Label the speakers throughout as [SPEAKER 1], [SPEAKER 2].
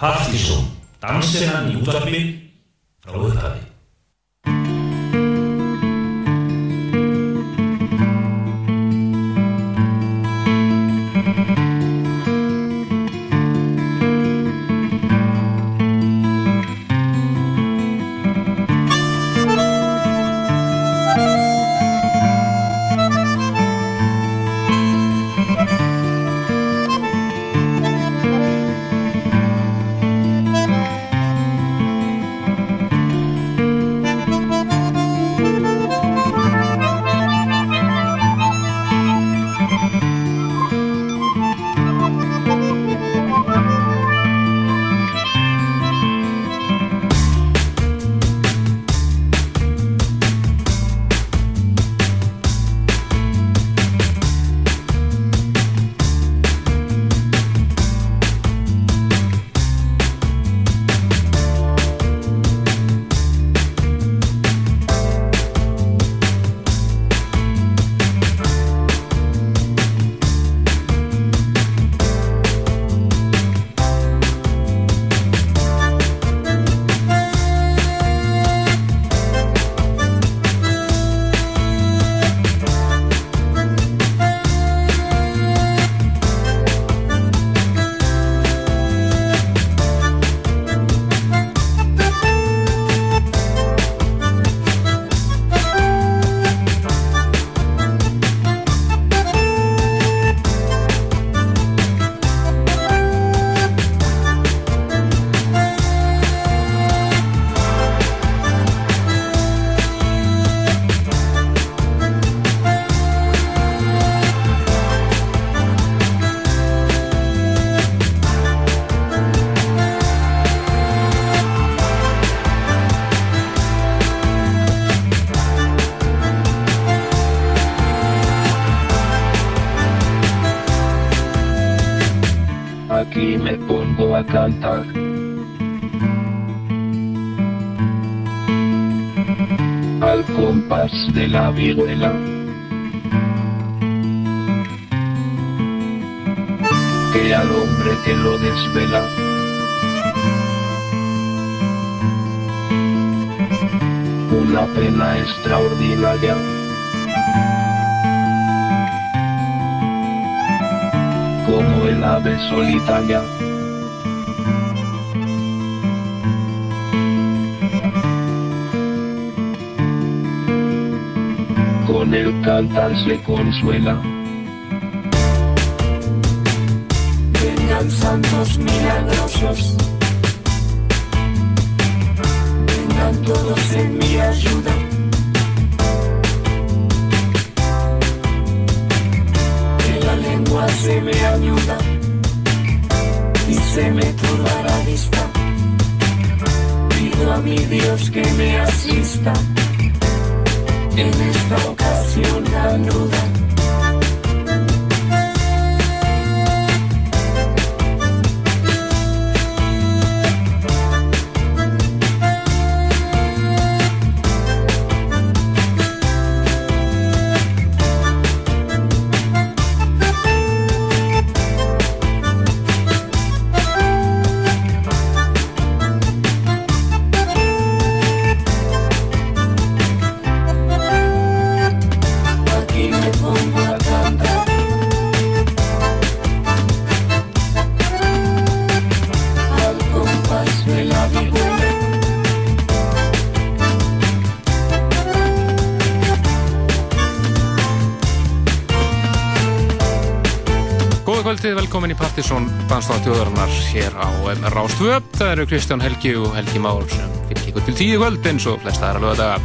[SPEAKER 1] Partíson, dansinnan í útvarfi frá upphafi.
[SPEAKER 2] Solitaria. Con el cantar se consuela.
[SPEAKER 3] Eru Kristján Helgi og Helgi Már sem fyrir ykkur til tíu kvöld eins og flesta aðra lögadaga.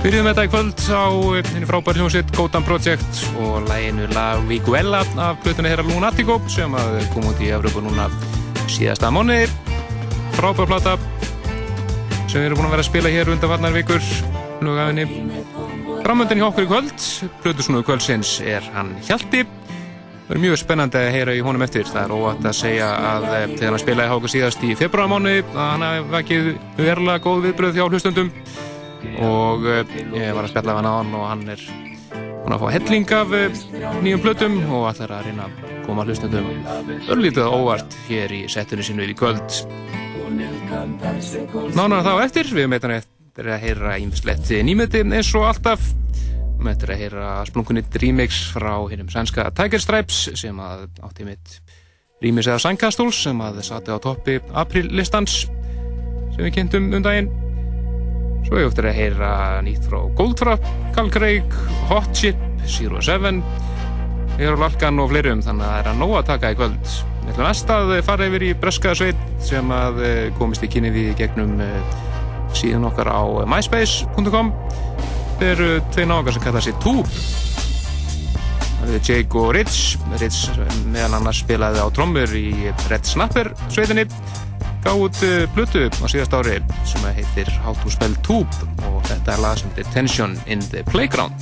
[SPEAKER 3] Byrjuðum þetta í kvöld á henni frábær hljómsitt Gotan Project og læginu La Viguela af blötunni herra Lunatico sem að kom út í Evropa núna síðasta mánuði. Frábær plata sem við erum búin að vera að spila hér undan varnar vikur lögafinni. Framöndin hjá okkur í kvöld, blötusnúðu kvöldsins er hann Hjalti Er mjög spennandi að heyra í honum eftir. Það er óvægt að segja að eh, þegar hann spilaði háka síðast í februarmánu að hann hafi vakið verulega góð viðbröð hjá hlustundum og eh, ég var að spjalla af hann á hann og hann er búin að fá helling af eh, nýjum plötum og ætlar að reyna að koma hlustendum örlítið óvart hér í settunni sinu í kvöld. Nánar þá eftir, við meitum eftir að heyra ímslegt nýmöti eins og alltaf. Við meitum að heyra splunkunnitt remix frá hinnum sænska Tiger Stripes sem að átti mitt rýmis eða Sankastóls sem að sati á toppi aprillistans sem við kynntum um daginn. Svo ég eftir að heyra nýtt frá Goldfrapp, Carl Craig, Hot Chip, Zero Seven, Eero Lalkan og fleirum þannig að það er að nóga að taka í kvöld. Við ætlum næst að fara yfir í Breskaðsveit sem að eh, komist í kynni við gegnum eh, síðan okkar á myspace.com. Eru tvei náðungar sem kalla sér Tube. Það eru Jake og Rich. Rich meðan annars spilaði á trommur í Red Snapper sveitinni gaf út blötu á síðast ári sem heitir How to Spell Tube og þetta er lag sem heitir Tension in the Playground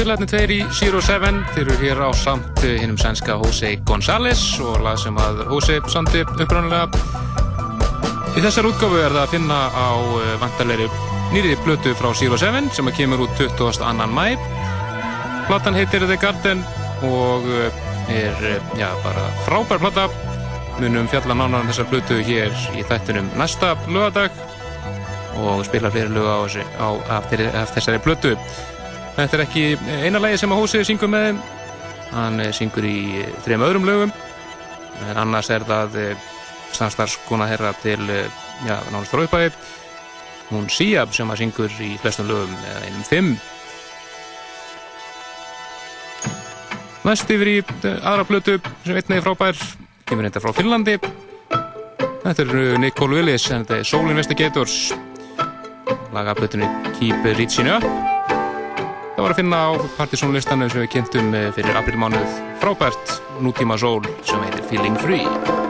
[SPEAKER 3] Fyrirlætni tveir í Zero Seven. Þeir eru hér á samt hinnum sænska Jose González og lag sem að Jose samti uppræðanlega í þessar útgáfu er það að finna á vantarleiri nýri blötu frá Zero Seven sem að kemur út 22. mæ Platan heitir The Garden og eh, er eh, já, bara frábær plata. Munum fjalla nánar um þessar blötu hér í þættunum næsta lögadag og spila fleiri lög á, á, þeirri- af þessari blötu Þetta er ekki eina lagi sem að Hósi syngur með þeim. Hann eh, syngur í eh, þrejum öðrum lögum. En annars er það eh, samstarfskona herra til, eh, já, nánast upphæði. Hún Siab sem að syngur í flestum lögum eða einum fimm. Næst yfir í eh, aðra blötu sem einnig frábær, kemur þetta frá Finnlandi. Þetta er eh, Nicole Willis, en þetta er Soul Investigators. Lagablötunni Keep Reaching Up. Það var að finna á partysónlistanum sem við kynntum eh, fyrir aprilmánuð frábært nútíma sól sem heitir Feeling Free.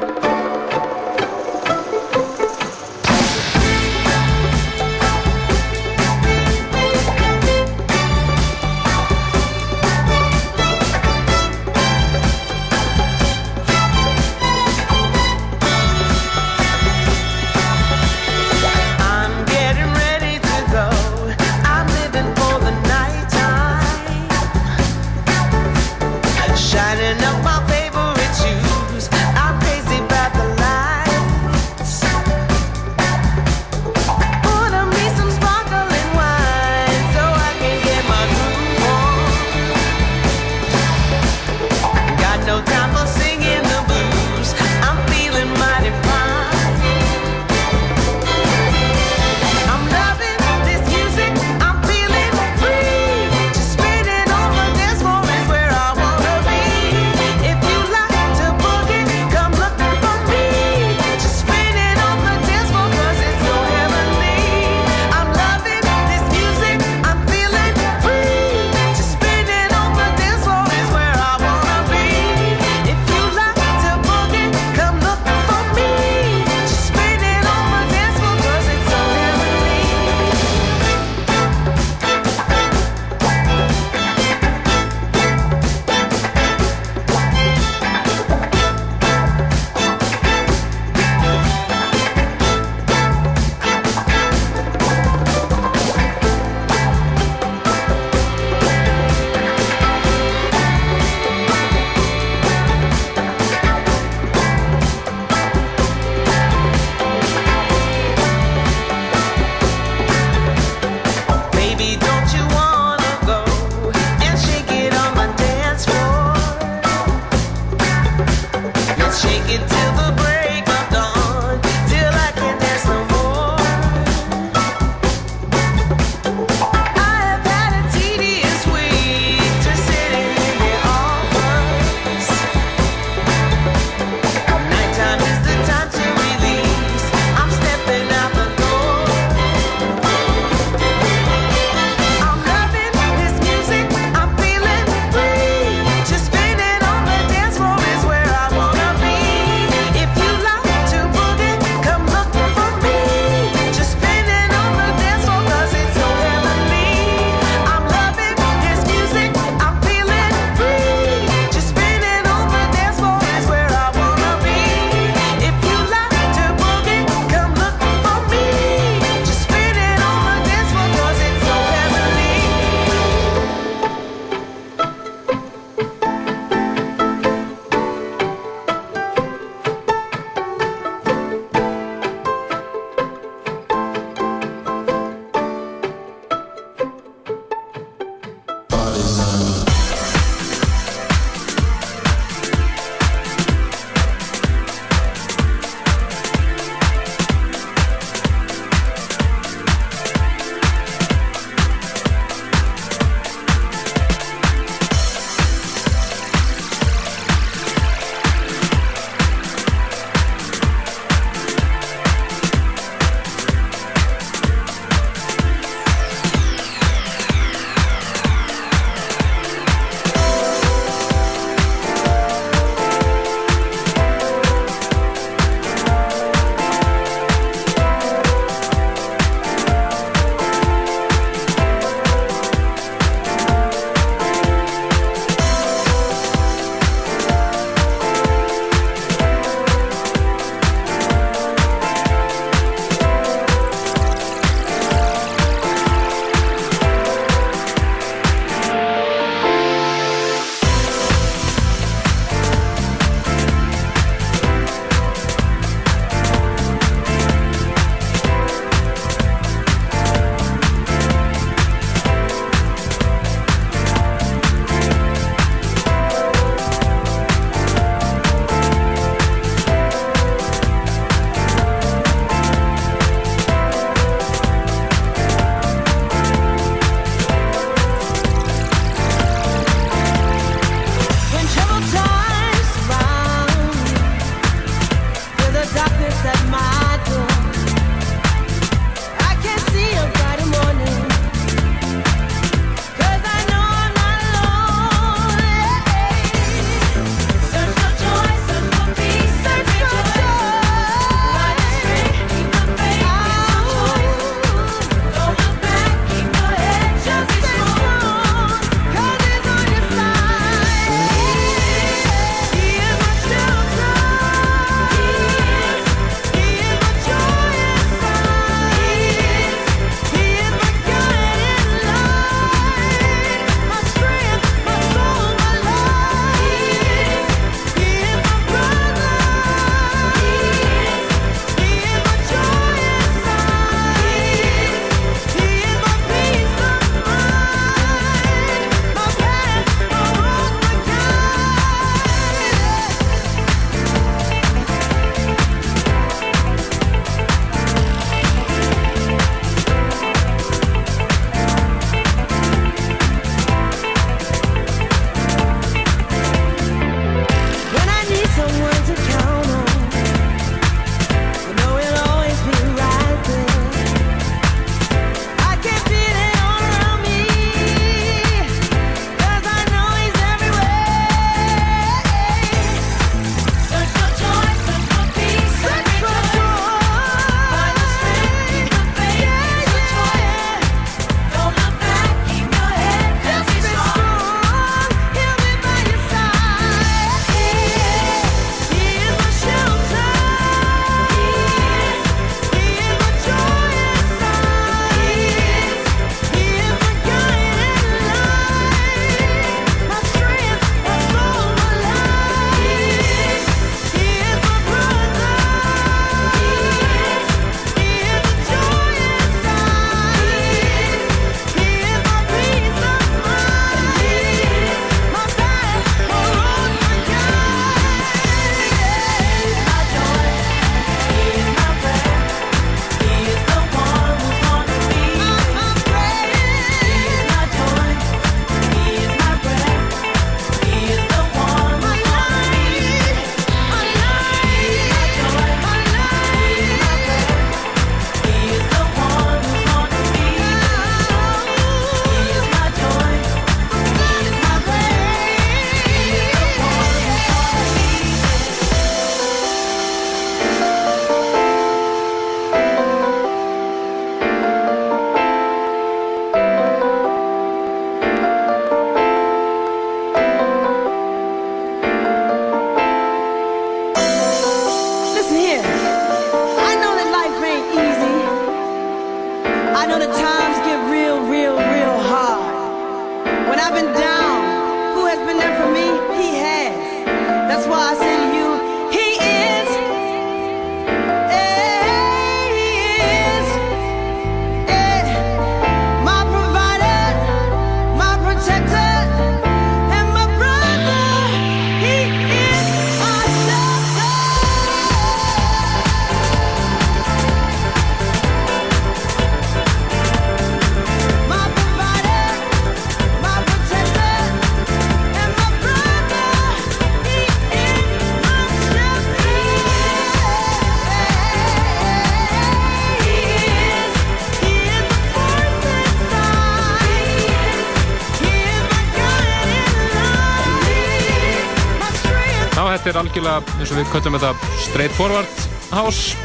[SPEAKER 3] Algjörlega, eins og við köllum þetta Straight Forward House.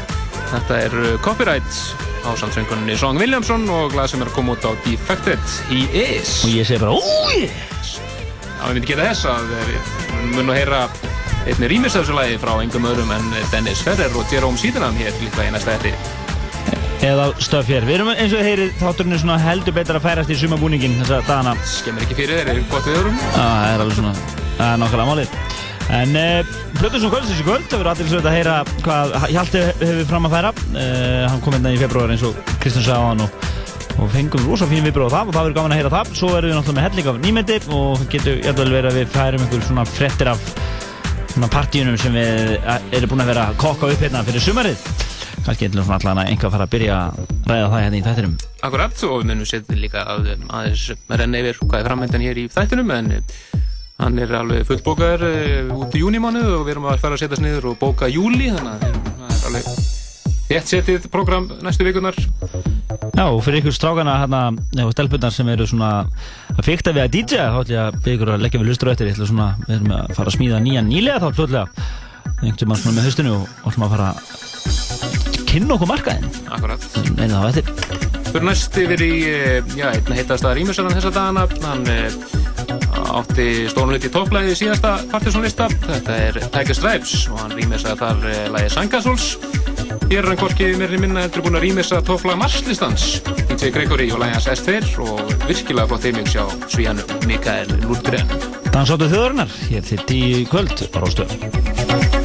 [SPEAKER 3] Þetta er uh, Copyright á samsöngunni Song Williamson og lag sem er að koma út á Defected He Is.
[SPEAKER 4] Og ég segi bara, úi!
[SPEAKER 3] Já, við myndum geta þess að við munum að heyra einni rýmis af þessu lagi frá engum öðrum en Dennis Ferrer og Jerome Sydenham hér líka í næsta hætti.
[SPEAKER 4] Eða stöf hér. Við erum eins og heyrið, þátturinn er svona heldur betur að færast í sumabúningin þessa dagana.
[SPEAKER 3] Skemmir ekki fyrir þeir, er gott við öðrum.
[SPEAKER 4] Já, það er alveg svona, það er nokkulega málið. En uh, Plötusson kvöldsins í kvöld, það verður svolítið að heyra hvað Hjalti hefur fram að færa. Uh, hann kom hérna í februar eins og Kristján sagði á hann og, og fengum rosa fín viðbröð á það og það verður gaman að heyra það. Svo erum við náttúrulega með helling af nýmyndi og getur jæfnvel verið að við færum einhver svona frettir af svona partíunum sem við eh, erum búin að vera að kokka upp hérna fyrir sumarið. Kannski eitthvað svona allan að einhver fara að byrja að ræða það hérna í þættinum.
[SPEAKER 3] Akkurat, og við munum setja líka að aðeins renna yfir hvað er framöndan hér í þættinum en hann er alveg fullbókaður uh, út í júnimánuð og við erum að fara að setjast niður og bóka júli þannig að það er alveg þétt setið program næstu vikunar
[SPEAKER 4] Já, og fyrir ykkur strákana hérna, og stelpunnar sem eru svona að fykta við að DJ-a, þá ætlum ég að byggja ykkur að leggja við lustur eftir, ég ætla svona, við erum að fara að smíða nýjan nýlega þá fljóðlega, einhvern veginn svona með haustinu og og ætlum að fara að kynna okkur markaðinn,
[SPEAKER 3] Akkurat.
[SPEAKER 4] Einu þá eftir.
[SPEAKER 3] Fyrir næst yfir í, eh, já, átti stórun hlut í topplæði í síðasta partysónlista þetta er Tiger Stripes og hann rýmisaði þar eh, lagi Sangasóls Hér er hann hvorki meirri minna heldur búinn að rýmisa topplag Marslistans. DJ Gregory og lagi hans S2 og virkilega flott heimings hjá svíjanum Mikael Lundgren.
[SPEAKER 4] Dansáttu þjóðarinnar, hér til tíu kvöld, bara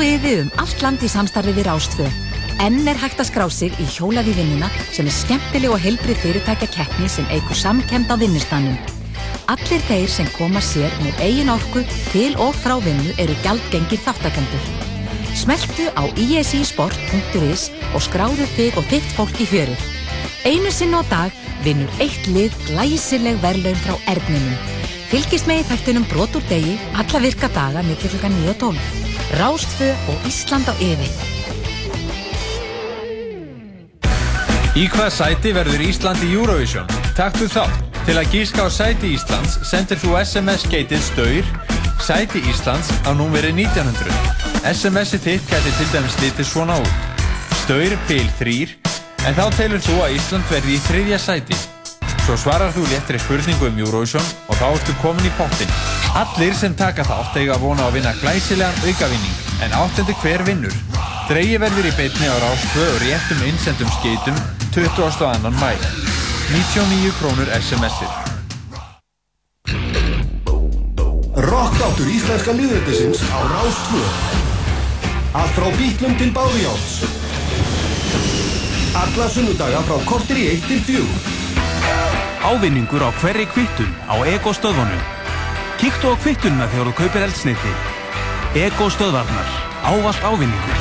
[SPEAKER 5] og yði um allt land í samstarfi við Rástfö. Enn er hægt að skrá sig í hjólaði vinnuna sem er skemmtileg og heilbrið fyrirtækja keppni sem eigur samkemd á vinnustanum. Allir þeir sem koma sér með eigin orku til og frá vinnu eru gjaldgengir þáttakendur. Smeltu á isisport.is og skráðu þig og þitt fólk í fjörið. Einu sinn á dag vinnur eitt lið glæsileg verðlaun frá erninum. Fylgist með í þættunum brot úr degi alla virka daga millir klukkan 9 og 12. Rástfö og Ísland á yfir.
[SPEAKER 6] Í hvað sæti verður Ísland í Eurovision? Taktu þátt. Til að gíska á sæti Íslands sendir þú SMS-geitið staur Sæti Íslands á númeri 1900. SMS-ið þitt gæti til dæmis litið svona út. Staur pil 3 en þá telur þú að Ísland verði í þriðja sæti. Svo svarar þú léttri spurningu um Eurovision og þá ertu komin í pottin. Allir sem taka þátt eiga að vona að vinna glæsilegan aukavinning en áttendi hver vinnur. Dreyji verður í beitni á rástvö og réttum innsendum skeitum 22. mæ. 99 krónur SMS-ir.
[SPEAKER 7] Rockáttur íslenska liðrættisins á Rástvö. Allt frá bítlum til báðjáts. Alla sunnudaga frá kortir í 1 til 4.
[SPEAKER 8] Ávinningur á hverri kvittun á Ego stöðvunum. Kíktu á kvittununa þegar þú kaupir eldsneiti. Ego stöðvarnar. Ávalt ávinningur.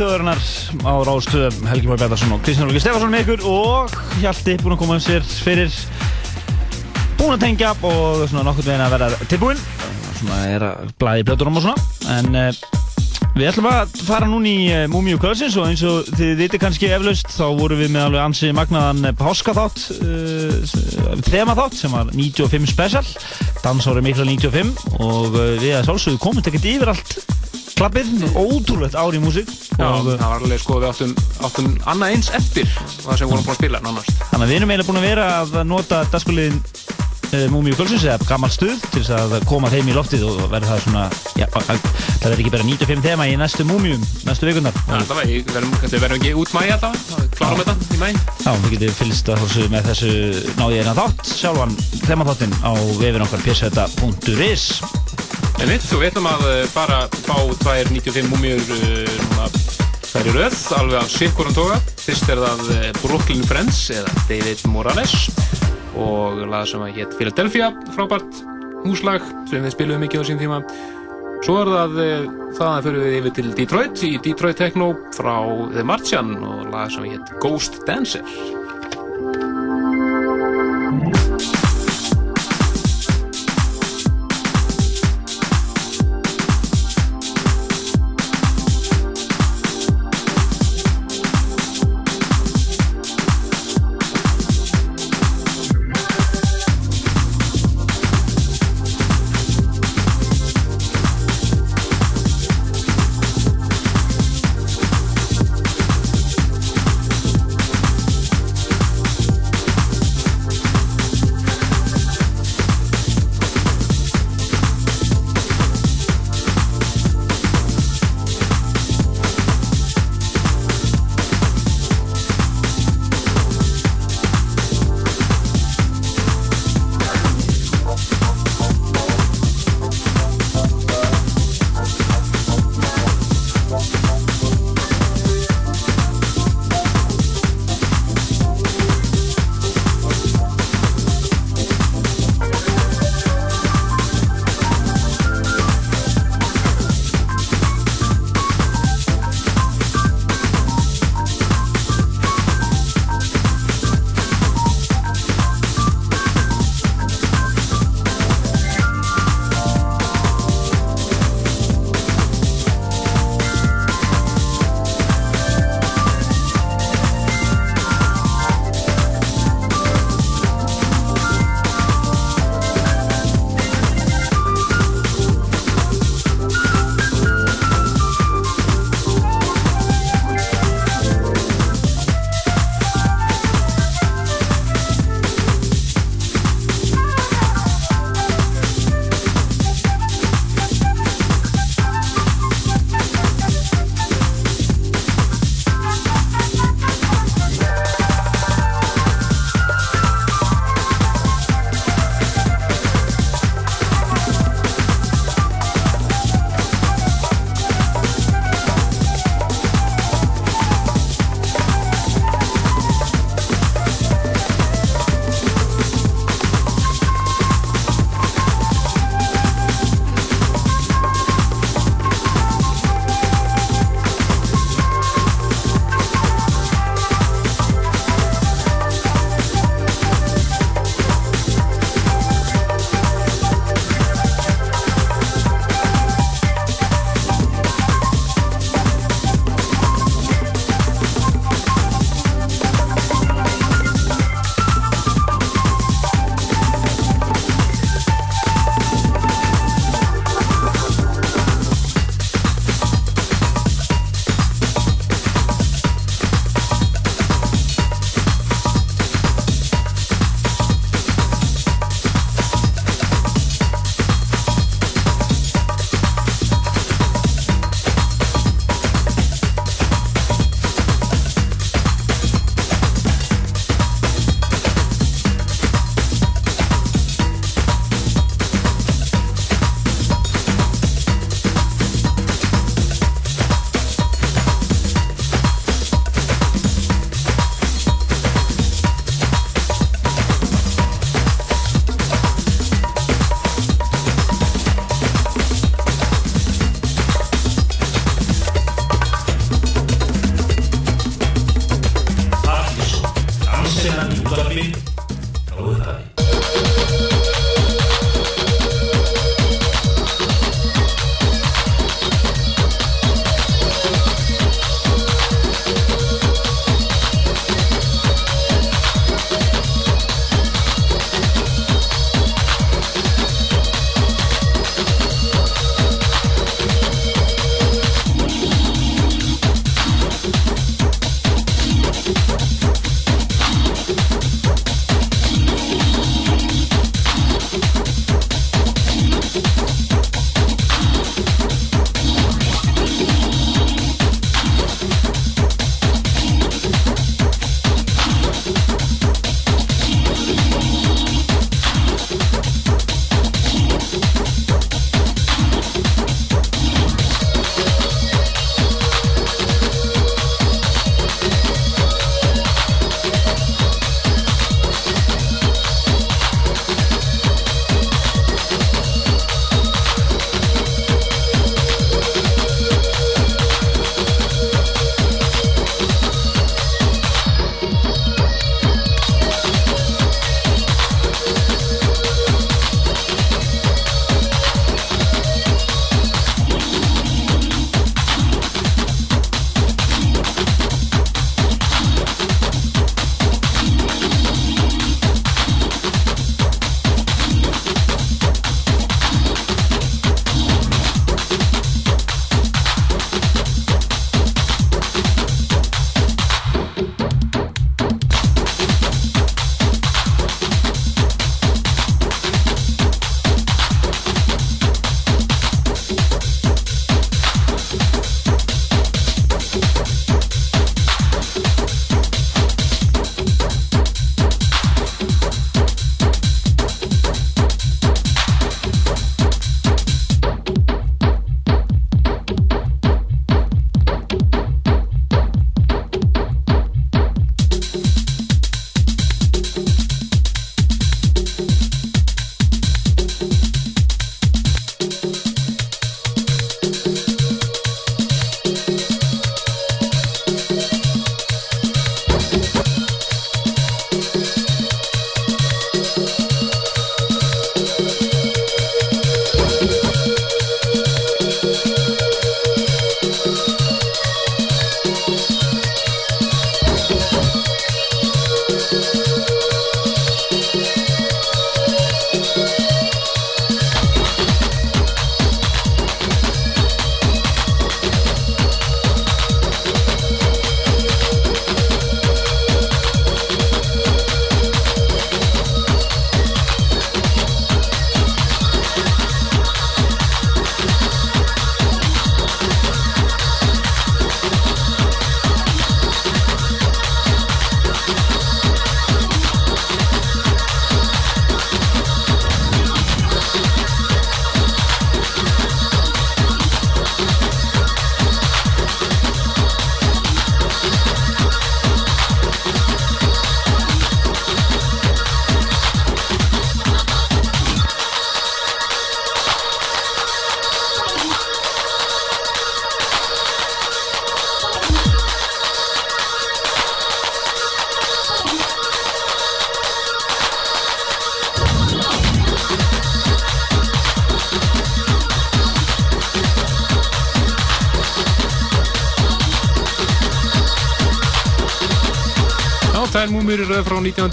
[SPEAKER 4] Dansáttu þjóðarinnar á Rástöð Helgi Mói Bjartarsson og Kristján Lóki Stefansson með ykkur og Hjalti búinn að koma um sér fyrir búinn að tengja og svona nokkur veginn að vera tilbúinn. Svona er að blæði blöturum og svona. En uh, við ætlum að fara núna í uh, Múmiu Kvölsins og eins og þið viti kannski eflaust þá vorum við með alveg ansi magnaðan páskaþátt uh, þemaþátt sem var 95 special. Dansári mikla 95 og við að sálsögðu komum ekkert yfir allt klappið, ótrúlegt ár í músík og
[SPEAKER 3] það var alveg sko, við áttum, áttum annað eins eftir það sem við vorum búin að spila, nánast.
[SPEAKER 4] Þannig að við erum eiginlega búin að vera að nota dagskuliðin uh, Múmiu Kvölsins eða gammal stuð til þess að koma þeim í loftið og verða það svona já, að- það verður ekki bara 95 þema í næstu Múmium, næstu vikunar
[SPEAKER 3] Já, það var, við verðum, við verðum ekki út mæi alltaf klárum þetta í mæi
[SPEAKER 4] Já, við getum fylgst að þessu með þessu náði eina þátt, sjálfan þemaþáttin á vefin okkar pseta.is
[SPEAKER 3] En við, þú veitum að eh, bara fá tvær 95 múmiur uh, tvær í röð, alveg af sikkurum toga. Fyrst er það eh, Brooklyn Friends eða David Morales og lag sem að hétt Philadelphia, frábært húslag sem við spilum mikið á sín tíma. Svo er það, eh, þaðan fyrir við yfir til Detroit í Detroit Techno frá The Martian og lag sem að hétt Ghost Dancer.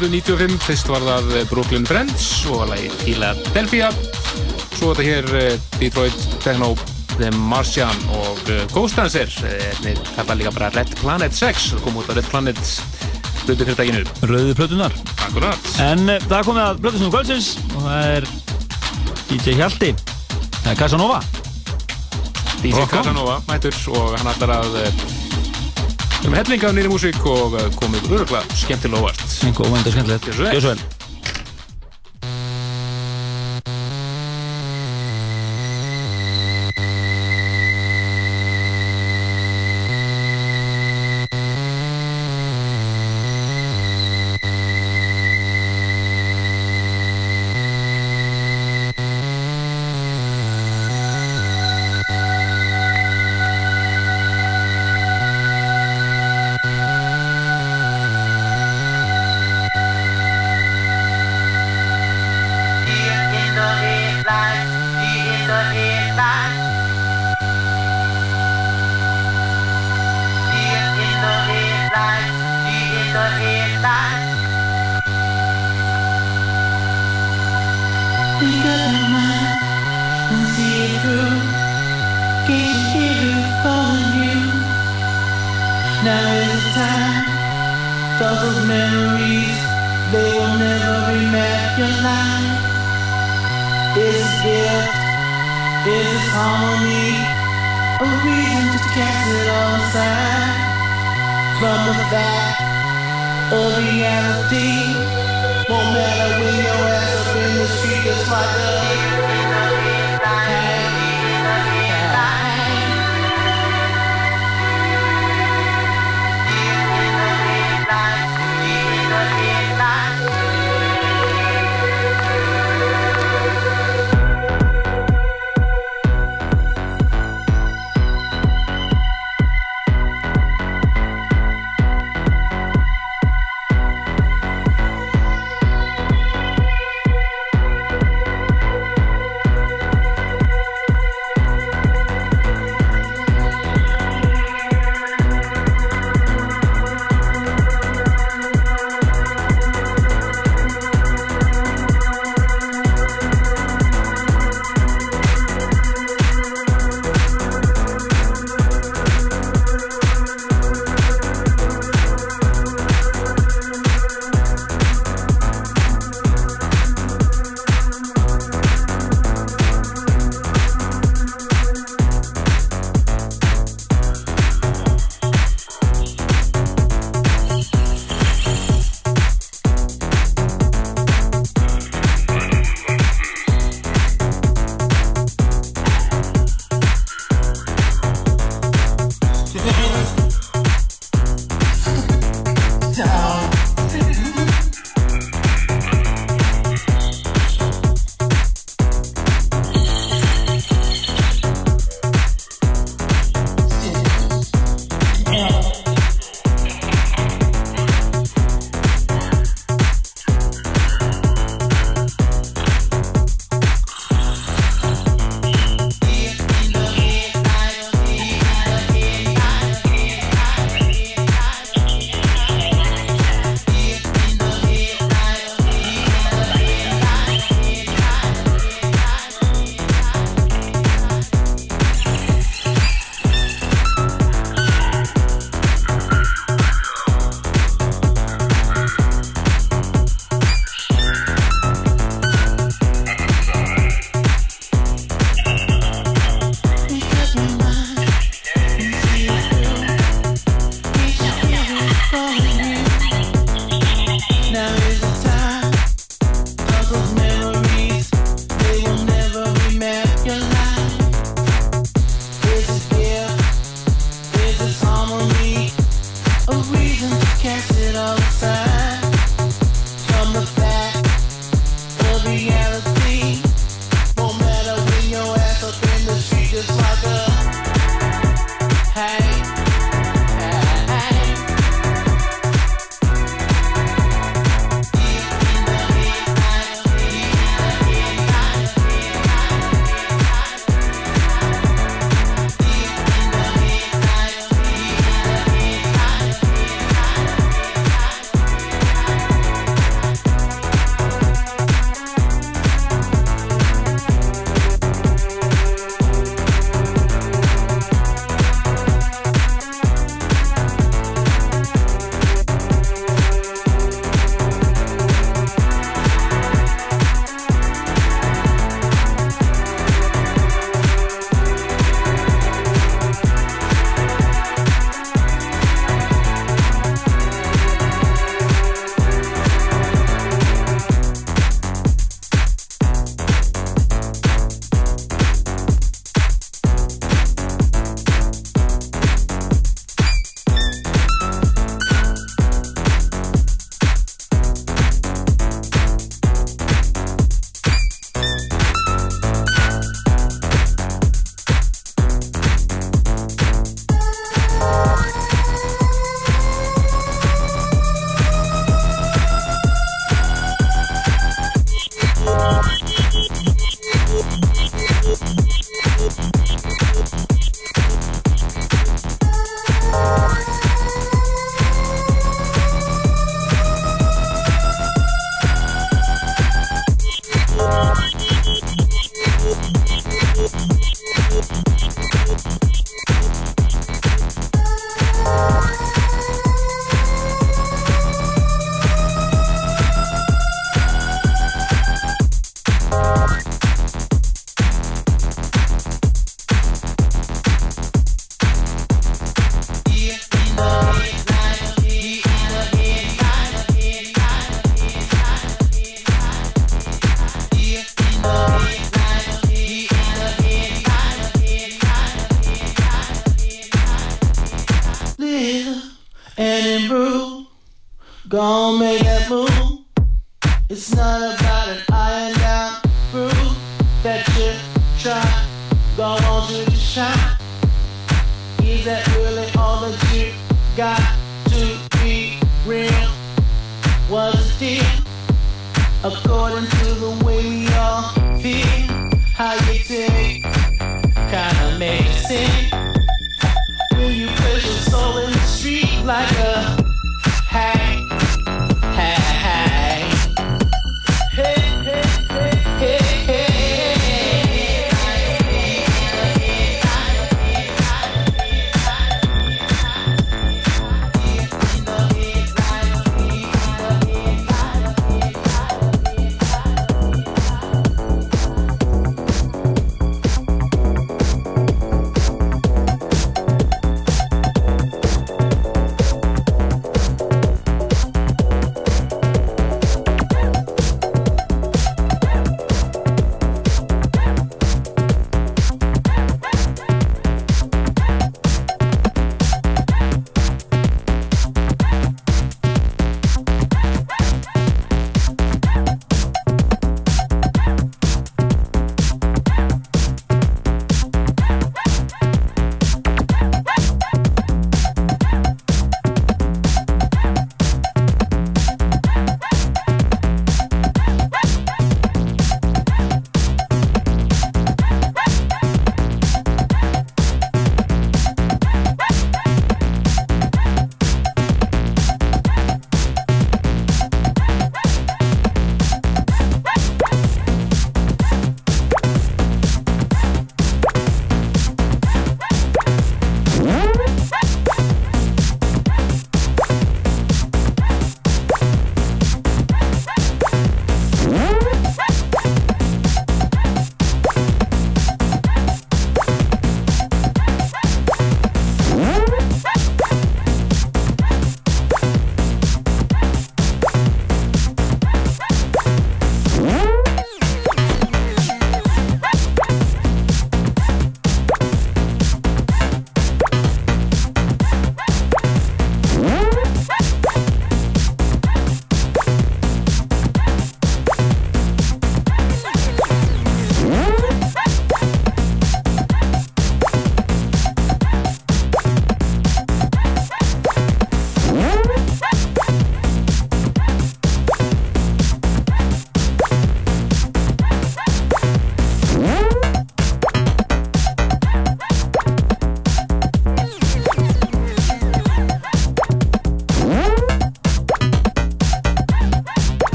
[SPEAKER 9] 1995. Fyrst var það eh, Brooklyn Friends og lagi Philadelphia. Svo var þetta hér eh, Detroit Techno The Martian og eh, Ghost Dancer. Þeir kalla líka bara Red Planet 6. Það kom út á Red Planet hlutu fyrirtækinu.
[SPEAKER 4] Rauði plötunar.
[SPEAKER 9] Akkurat.
[SPEAKER 4] En það komið að Blöðusnúðu Kvöldsins og það er DJ Hjalti. Það er Casanova.
[SPEAKER 9] DJ. Casanova mætur og hann ætlar að eh, um hellinga af nýri músík og eh, komið öruglega skemmtilega.
[SPEAKER 4] Einhver óvænt og skemmtilegt.
[SPEAKER 9] Gjörðu svo vel.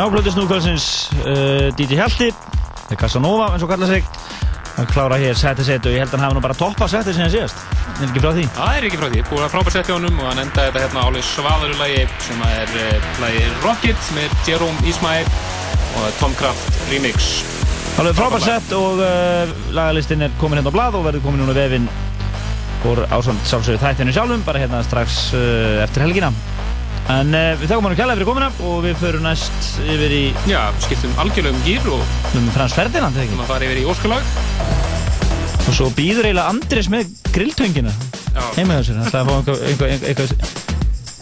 [SPEAKER 4] Já, blödu snúkvöldsins uh, DJ Hjalti, það er Casanova eins og kalla sig. Að klára hér setið set og ég held að hann hafi nú bara toppað setið sinna síðast. Er ekki frá því?
[SPEAKER 3] Það er ekki frá því, búið að frábært setja honum og hann endaði þetta hérna álið svaluru lagi sem er uh, lagi Rocket með Jerome Ismail og Tom Kraft remix.
[SPEAKER 4] Alveg frábært sett og uh, lagalistin er komin hérna á blad og verður komin núna vefinn og ásand sjálfsögðu þættinu sjálfum bara hérna strax uh, eftir helgina en uh, við þakkum hann að kjalla fyrir komina og við förum næst yfir í
[SPEAKER 3] Já, skiptum algjörlega um gýr og
[SPEAKER 4] um Frans Ferdinand þegar
[SPEAKER 3] við fara yfir í óskalag.
[SPEAKER 4] Og svo býður eiginlega Andris með grilltöngina heima hjá sér, hann ætlaði að fá einhver, einhver,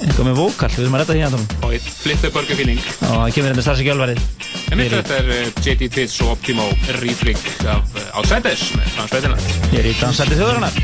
[SPEAKER 4] einhver með vókall, við erum að retta því hann
[SPEAKER 3] og eitt flittu burger feeling
[SPEAKER 4] og það kemur hérna strax ekki alvarið
[SPEAKER 3] En mitt þetta er uh, JD Tits og Optimo Refrig af Outsiders með Frans Ferdinand.
[SPEAKER 4] Ég er í dansætti þjóðarinnar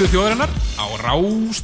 [SPEAKER 10] Dansdáttu þjóðarinnar á Rás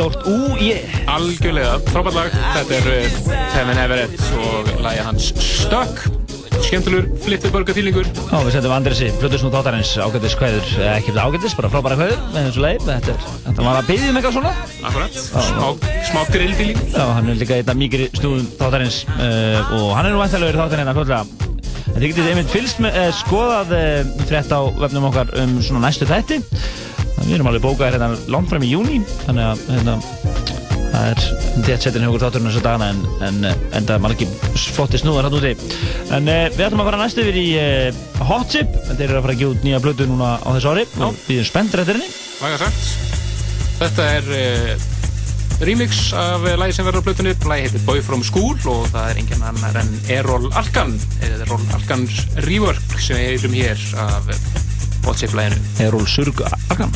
[SPEAKER 4] stórt ú, ég.
[SPEAKER 3] Algjörlega, frábært lag. Þetta er uh, Kevin Everett og lagið hans Stuck. Skemmtilegur, flittur börgatýlingur.
[SPEAKER 4] Já, við sendum Andresi, Plutusnútt áttarins, ágættis kvæður, eh, ekki þetta ágættis, bara frábæra kvæður með þessu leið. Þetta, er, þetta var að byggja um eitthvað svona.
[SPEAKER 3] Akkurat, smá, smá grillfíling.
[SPEAKER 4] Já, hann er líka einn af mýgri snúðum þáttarins uh, og hann er nú væntalega þáttarinn að fljóðlega. En þið getið einmitt fylgst með, uh, skoðað uh, frétt á vefnum okkar um svona næstu þætti. Við erum alveg bókaðir hérna langt fram í júni, þannig að hérna, það er þétt setin hjá okkur þátturinn þessu dagana en, en, en það er margir flotti snúðar hann úti. En uh, við ætlum að fara næstu yfir í uh, Hot Chip, þeir eru að fara að gefa út nýja blödu núna á þessu ári og við erum spenntir eftir henni.
[SPEAKER 3] Þetta er uh, remix af uh, lagi sem verður á blötunni. Lagi heitir Boy From School og það er engin annar en Errol Alkan, eða Errol Alkans rework sem við heyrum hér af uh, Hot Chip laginu.
[SPEAKER 4] Errol Surg Alkan.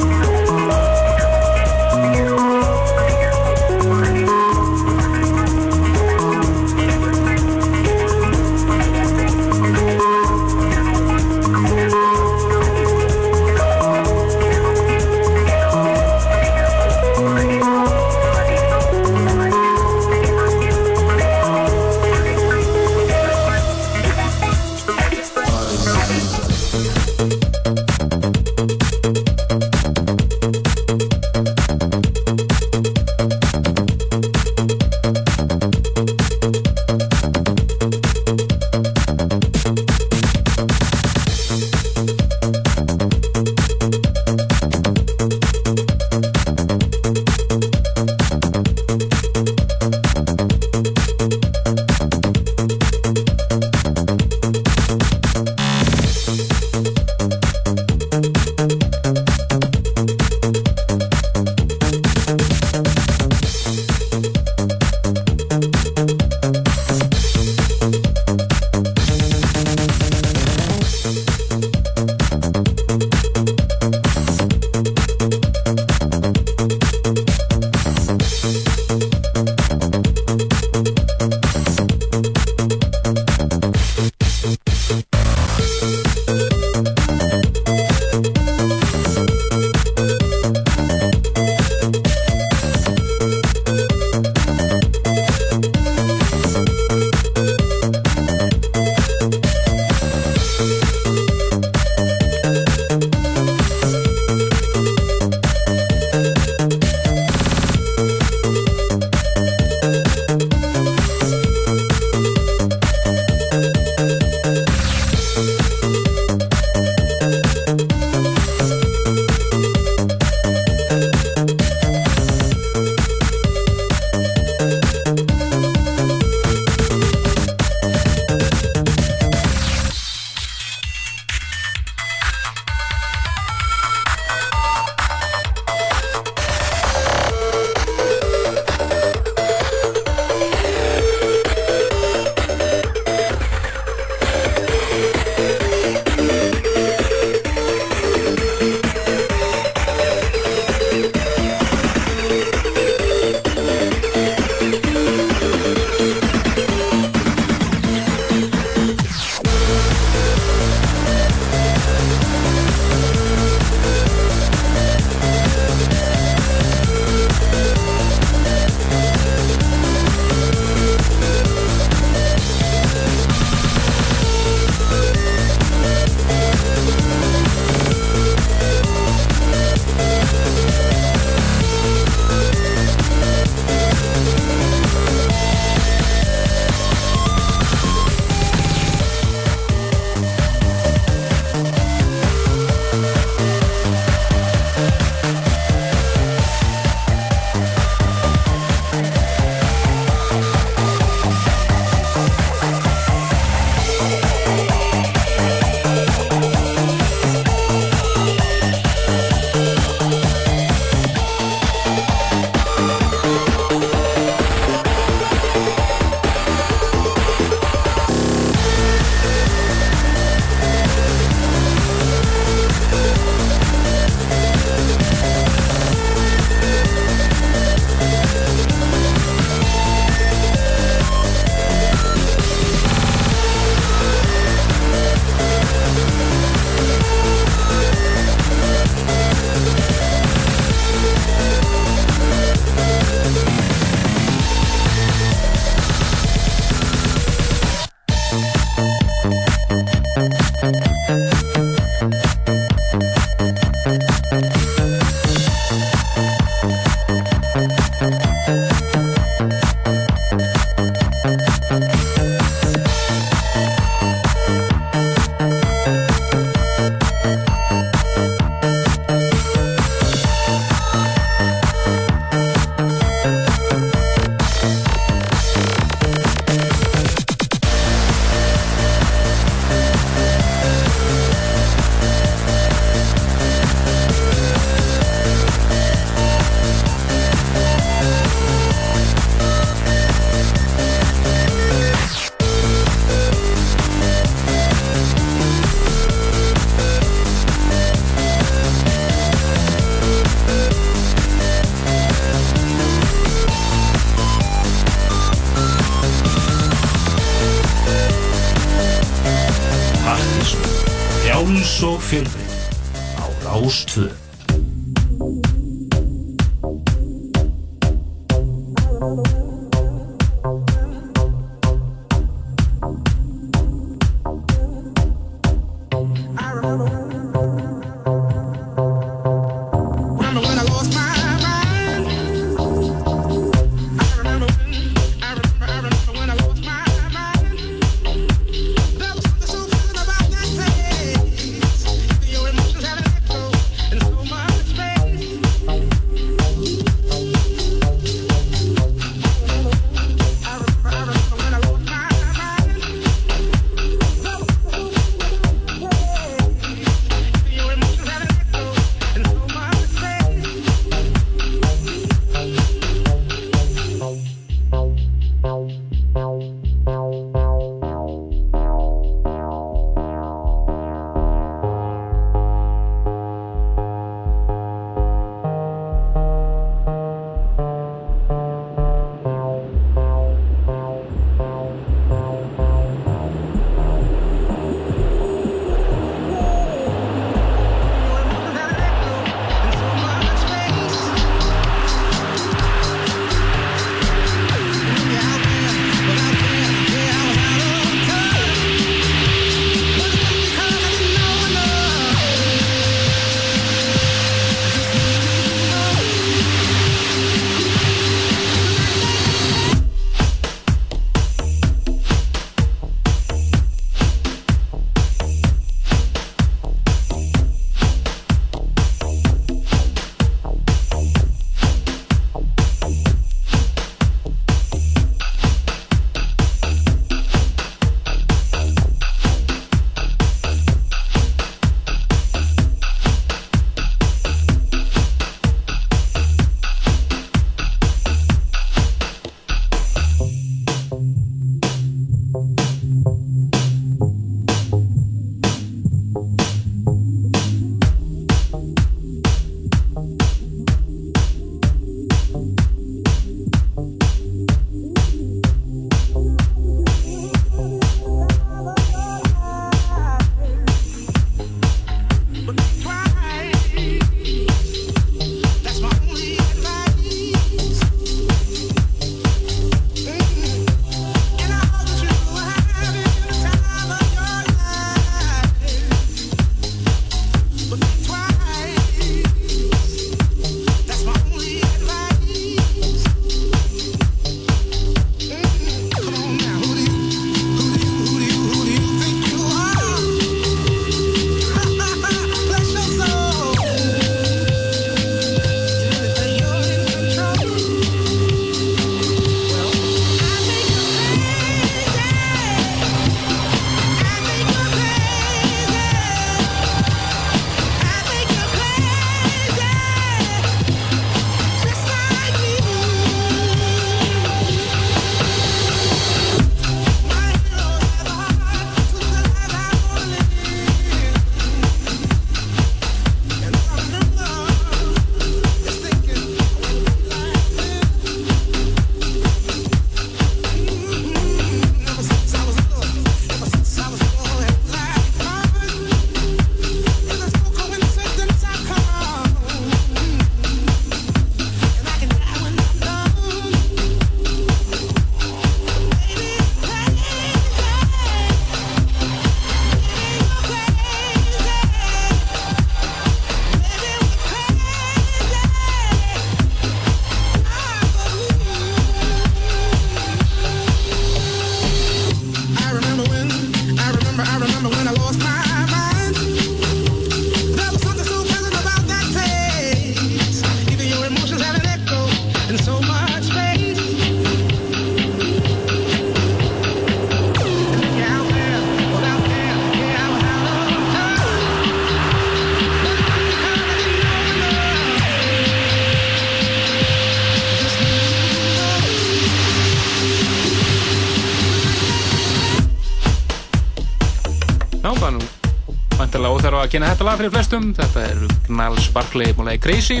[SPEAKER 3] Kynna þetta lag fyrir flestum. Þetta er Gnarls Barkley múlega Crazy.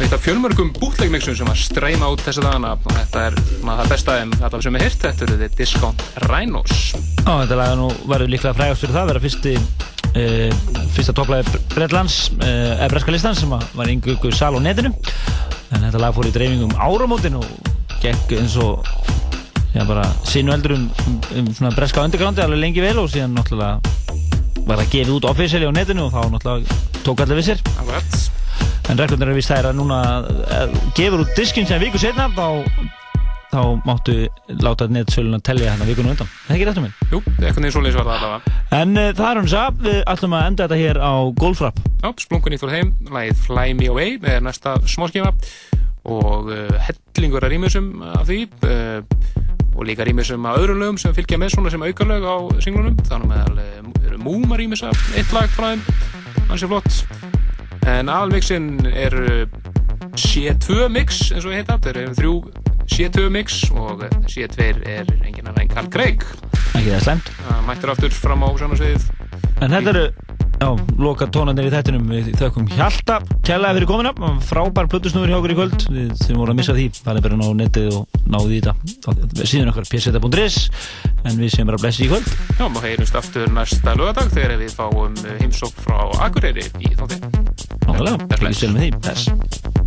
[SPEAKER 3] eitt af fjölmörgum bútlegmixum sem að streyma út þessi dagana. Og þetta er það besta en þetta sem er hirt, þetta eru þið Discount Rhinos.
[SPEAKER 4] Já, þetta lag nú verður líklega frægast fyrir það. Að vera fyrsti uh, fyrsta topplæði Breitlands uh, eða breska listans sem var yngu sal á netinu. En þetta lag fór í dreifingum áramótin og gekk eins og já bara sinu eldur um, um, um svona breska undergroundi alveg lengi vel og síðan náttúrulega var það gefið út officially á netinu og þá náttúrulega tók allir
[SPEAKER 3] Akkurat
[SPEAKER 4] En reglurnar er vist það er að núna eh, gefur út diskinn sem viku setna þá, þá máttu láta netsölun að tellja hérna vikunum undan. Það er ekki réttum minn?
[SPEAKER 3] Jú, eitthvað niður svoleiðis var það allavega.
[SPEAKER 4] En uh, það er hún sá, við ætlum að enda þetta hér á Golfrap.
[SPEAKER 3] Já, splungun í fór heim, lagið Fly Me Away með næsta smáskíma og uh, hellingur að rýmisum af því uh, og líka rýmisum af öðrum lögum sem fylgja með svona sem aukarlög á singlunum. Þannig með uh, Múma rýmisa eitt lag frá þeim, hans er flott. En aðalmixin er C2 mix eins og heita. Þetta er þrjú C2 mix og C2 er engin annar en Carl Craig.
[SPEAKER 4] Ekki það slemt
[SPEAKER 3] mættir aftur fram á sjónasviðið
[SPEAKER 4] en þetta eru Já, loka tónandir í þettinum við þaukum Hjalta, kærlega fyrir komina frábær plötusnúður hjá okkur í kvöld. Við sem vorum að missa því, það er bara ná netið og náðu í þetta. Síðan okkar pseta.is en við sem bara blessi í kvöld.
[SPEAKER 3] Já, maður heyrumst aftur næsta lögadag þegar við fáum heimsók frá Akureyri í þátti
[SPEAKER 4] Nákvæmlega, ekki stölu með því, þess